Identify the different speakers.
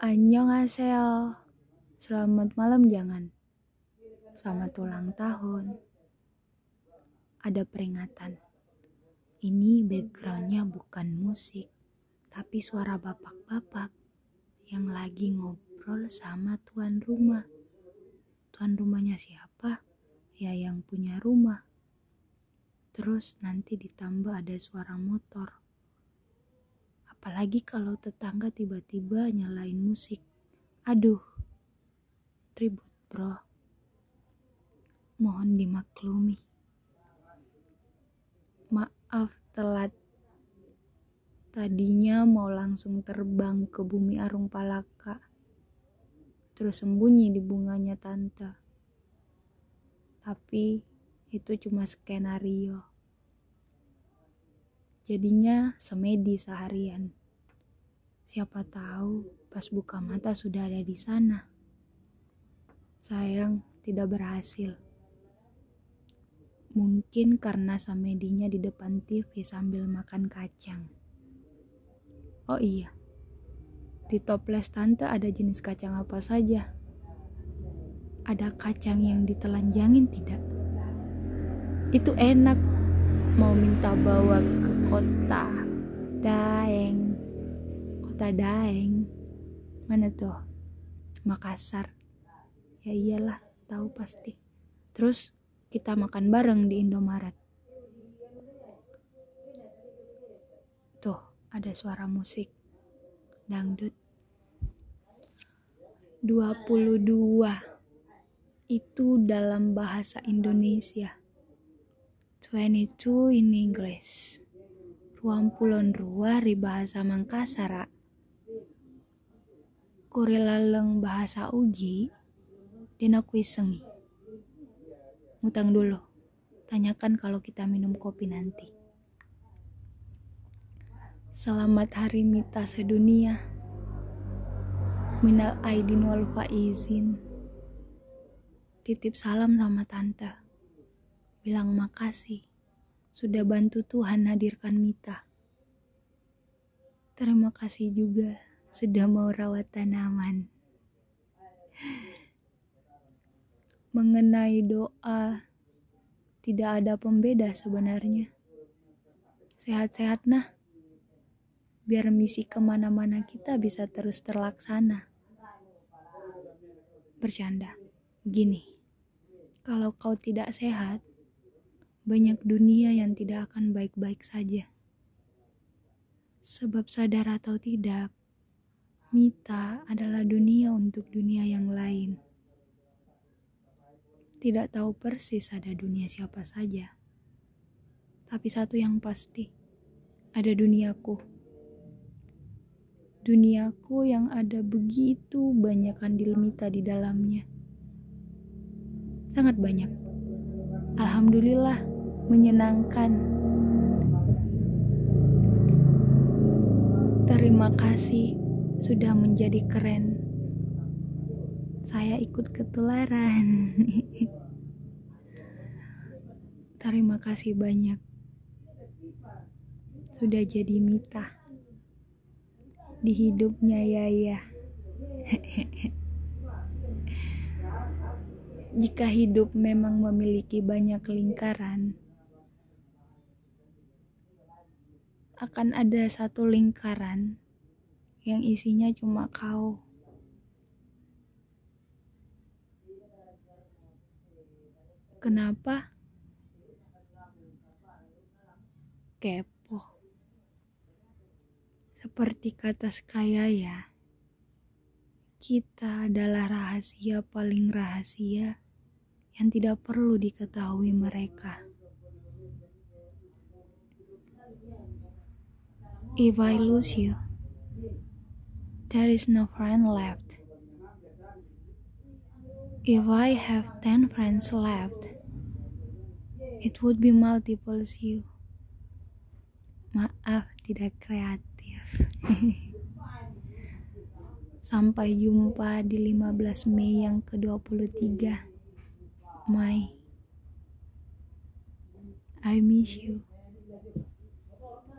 Speaker 1: Annyeonghaseyo. Selamat malam jangan. Selamat ulang tahun. Ada peringatan. Ini backgroundnya bukan musik, tapi suara bapak-bapak yang lagi ngobrol sama tuan rumah. Tuan rumahnya siapa? Ya yang punya rumah. Terus nanti ditambah ada suara motor. Apalagi kalau tetangga tiba-tiba nyalain musik. Aduh, ribut bro. Mohon dimaklumi. Maaf telat. Tadinya mau langsung terbang ke bumi Arung Palaka. Terus sembunyi di bunganya tante. Tapi itu cuma skenario. Jadinya semedi seharian. Siapa tahu pas buka mata sudah ada di sana. Sayang, tidak berhasil. Mungkin karena samedinya di depan TV sambil makan kacang. Oh iya, di toples tante ada jenis kacang apa saja? Ada kacang yang ditelanjangin tidak? Itu enak mau minta bawa ke kota Daeng kota Daeng. Mana tuh? Makassar. Ya iyalah tahu pasti. Terus kita makan bareng di Indomaret. Tuh ada suara musik. Dangdut. 22 itu dalam bahasa Indonesia. 22 in English. Ruang pulon rua ri bahasa Mangkasar. Kurilaleng bahasa Ugi, dina sengi. Mutang dulu, tanyakan kalau kita minum kopi nanti. Selamat Hari Mita sedunia. Minal Aidin wal Faizin. Titip salam sama tante bilang makasih sudah bantu Tuhan hadirkan Mita. Terima kasih juga sudah mau rawat tanaman. Mengenai doa, tidak ada pembeda sebenarnya. Sehat-sehat nah, biar misi ke mana-mana kita bisa terus terlaksana. Bercanda, begini, kalau kau tidak sehat, banyak dunia yang tidak akan baik-baik saja. Sebab sadar atau tidak, Mita adalah dunia untuk dunia yang lain. Tidak tahu persis ada dunia siapa saja. Tapi satu yang pasti, ada duniaku. Duniaku yang ada begitu banyak kandil Mita di dalamnya. Sangat banyak. Alhamdulillah menyenangkan. Terima kasih sudah menjadi keren. Saya ikut ketularan. Terima kasih banyak. Sudah jadi mita di hidupnya Yaya. Jika hidup memang memiliki banyak lingkaran, akan ada satu lingkaran yang isinya cuma kau. Kenapa? Kepo. Seperti kata sekaya ya, kita adalah rahasia paling rahasia yang tidak perlu diketahui mereka. If I lose you, there is no friend left. If I have ten friends left, it would be multiples you. Maaf tidak kreatif. Sampai jumpa di 15 Mei yang ke-23. My I miss you.